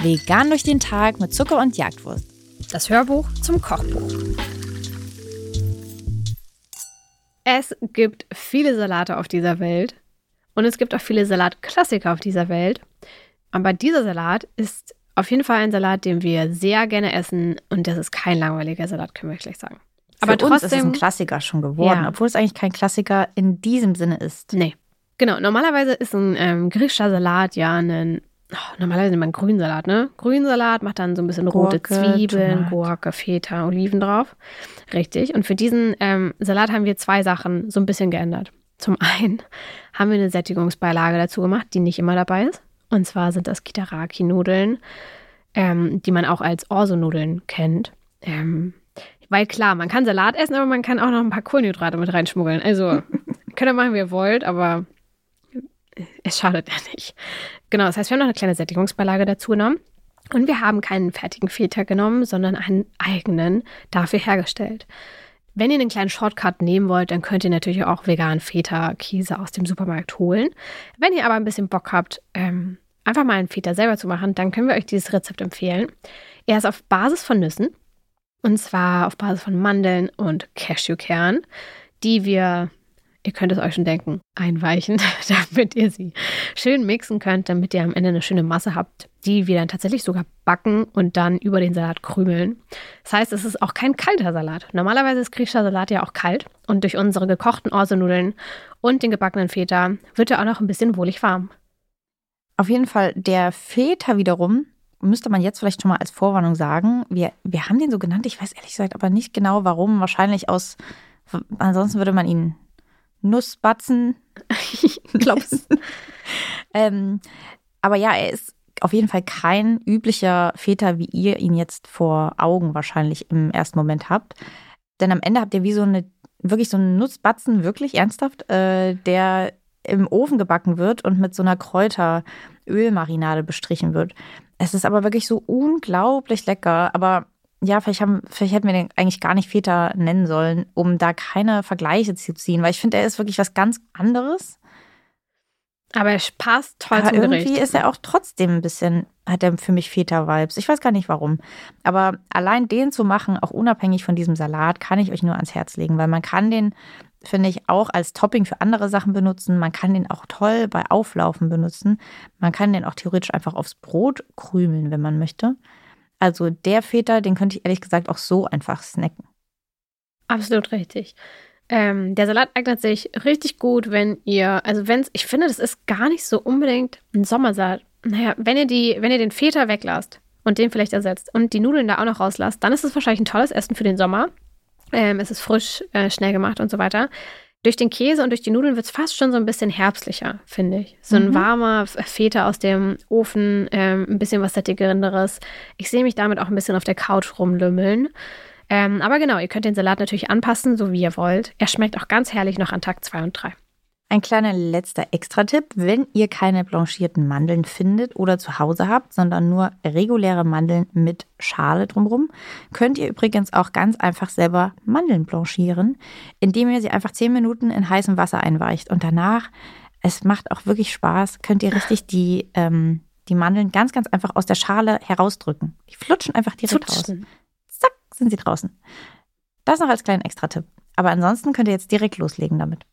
Vegan durch den Tag mit Zucker und Jagdwurst. Das Hörbuch zum Kochbuch. Es gibt viele Salate auf dieser Welt und es gibt auch viele Salatklassiker auf dieser Welt. Aber dieser Salat ist auf jeden Fall ein Salat, den wir sehr gerne essen und das ist kein langweiliger Salat, können wir gleich sagen. Aber Für trotzdem uns ist es ein Klassiker schon geworden, ja. obwohl es eigentlich kein Klassiker in diesem Sinne ist. Nee. Genau, normalerweise ist ein ähm, griechischer Salat ja ein Oh, normalerweise nimmt man Grünsalat, ne? Grünsalat macht dann so ein bisschen rote Gurke, Zwiebeln, Tomat. Gurke, Feta, Oliven drauf. Richtig. Und für diesen ähm, Salat haben wir zwei Sachen so ein bisschen geändert. Zum einen haben wir eine Sättigungsbeilage dazu gemacht, die nicht immer dabei ist. Und zwar sind das Kitaraki-Nudeln, ähm, die man auch als Orso-Nudeln kennt. Ähm, weil klar, man kann Salat essen, aber man kann auch noch ein paar Kohlenhydrate mit reinschmuggeln. Also könnt ihr machen, wie ihr wollt, aber es schadet ja nicht. Genau, das heißt, wir haben noch eine kleine Sättigungsbeilage dazu genommen. Und wir haben keinen fertigen Feta genommen, sondern einen eigenen dafür hergestellt. Wenn ihr einen kleinen Shortcut nehmen wollt, dann könnt ihr natürlich auch veganen Feta-Käse aus dem Supermarkt holen. Wenn ihr aber ein bisschen Bock habt, ähm, einfach mal einen Feta selber zu machen, dann können wir euch dieses Rezept empfehlen. Er ist auf Basis von Nüssen. Und zwar auf Basis von Mandeln und Cashewkern, die wir ihr könnt es euch schon denken, einweichen, damit ihr sie schön mixen könnt, damit ihr am Ende eine schöne Masse habt, die wir dann tatsächlich sogar backen und dann über den Salat krümeln. Das heißt, es ist auch kein kalter Salat. Normalerweise ist griechischer Salat ja auch kalt und durch unsere gekochten Orsenudeln und den gebackenen Feta wird er auch noch ein bisschen wohlig warm. Auf jeden Fall, der Feta wiederum müsste man jetzt vielleicht schon mal als Vorwarnung sagen. Wir, wir haben den so genannt, ich weiß ehrlich gesagt aber nicht genau warum. Wahrscheinlich aus, ansonsten würde man ihn Nussbatzen Klops. ähm, aber ja, er ist auf jeden Fall kein üblicher Väter, wie ihr ihn jetzt vor Augen wahrscheinlich im ersten Moment habt. Denn am Ende habt ihr wie so eine, wirklich so einen Nussbatzen, wirklich ernsthaft, äh, der im Ofen gebacken wird und mit so einer Kräuterölmarinade bestrichen wird. Es ist aber wirklich so unglaublich lecker. Aber ja, vielleicht, haben, vielleicht hätten wir den eigentlich gar nicht Väter nennen sollen, um da keine Vergleiche zu ziehen, weil ich finde, er ist wirklich was ganz anderes. Aber er passt toll Aber zum irgendwie Gericht. ist er auch trotzdem ein bisschen, hat er für mich Väter-Vibes. Ich weiß gar nicht warum. Aber allein den zu machen, auch unabhängig von diesem Salat, kann ich euch nur ans Herz legen, weil man kann den, finde ich, auch als Topping für andere Sachen benutzen. Man kann den auch toll bei Auflaufen benutzen. Man kann den auch theoretisch einfach aufs Brot krümeln, wenn man möchte. Also der Feta, den könnte ich ehrlich gesagt auch so einfach snacken. Absolut richtig. Ähm, der Salat eignet sich richtig gut, wenn ihr, also wenn es, ich finde, das ist gar nicht so unbedingt ein Sommersalat. Naja, wenn ihr die, wenn ihr den Feta weglasst und den vielleicht ersetzt und die Nudeln da auch noch rauslasst, dann ist es wahrscheinlich ein tolles Essen für den Sommer. Ähm, es ist frisch, äh, schnell gemacht und so weiter. Durch den Käse und durch die Nudeln wird es fast schon so ein bisschen herbstlicher, finde ich. So ein mhm. warmer Feta aus dem Ofen, ähm, ein bisschen was Sättigerenderes. Ich sehe mich damit auch ein bisschen auf der Couch rumlümmeln. Ähm, aber genau, ihr könnt den Salat natürlich anpassen, so wie ihr wollt. Er schmeckt auch ganz herrlich noch an Tag 2 und 3. Ein kleiner letzter Extra-Tipp, wenn ihr keine blanchierten Mandeln findet oder zu Hause habt, sondern nur reguläre Mandeln mit Schale drumherum, könnt ihr übrigens auch ganz einfach selber Mandeln blanchieren, indem ihr sie einfach 10 Minuten in heißem Wasser einweicht und danach, es macht auch wirklich Spaß, könnt ihr richtig die, ähm, die Mandeln ganz, ganz einfach aus der Schale herausdrücken. Die flutschen einfach direkt Zutschen. raus. Zack, sind sie draußen. Das noch als kleinen Extra-Tipp. Aber ansonsten könnt ihr jetzt direkt loslegen damit.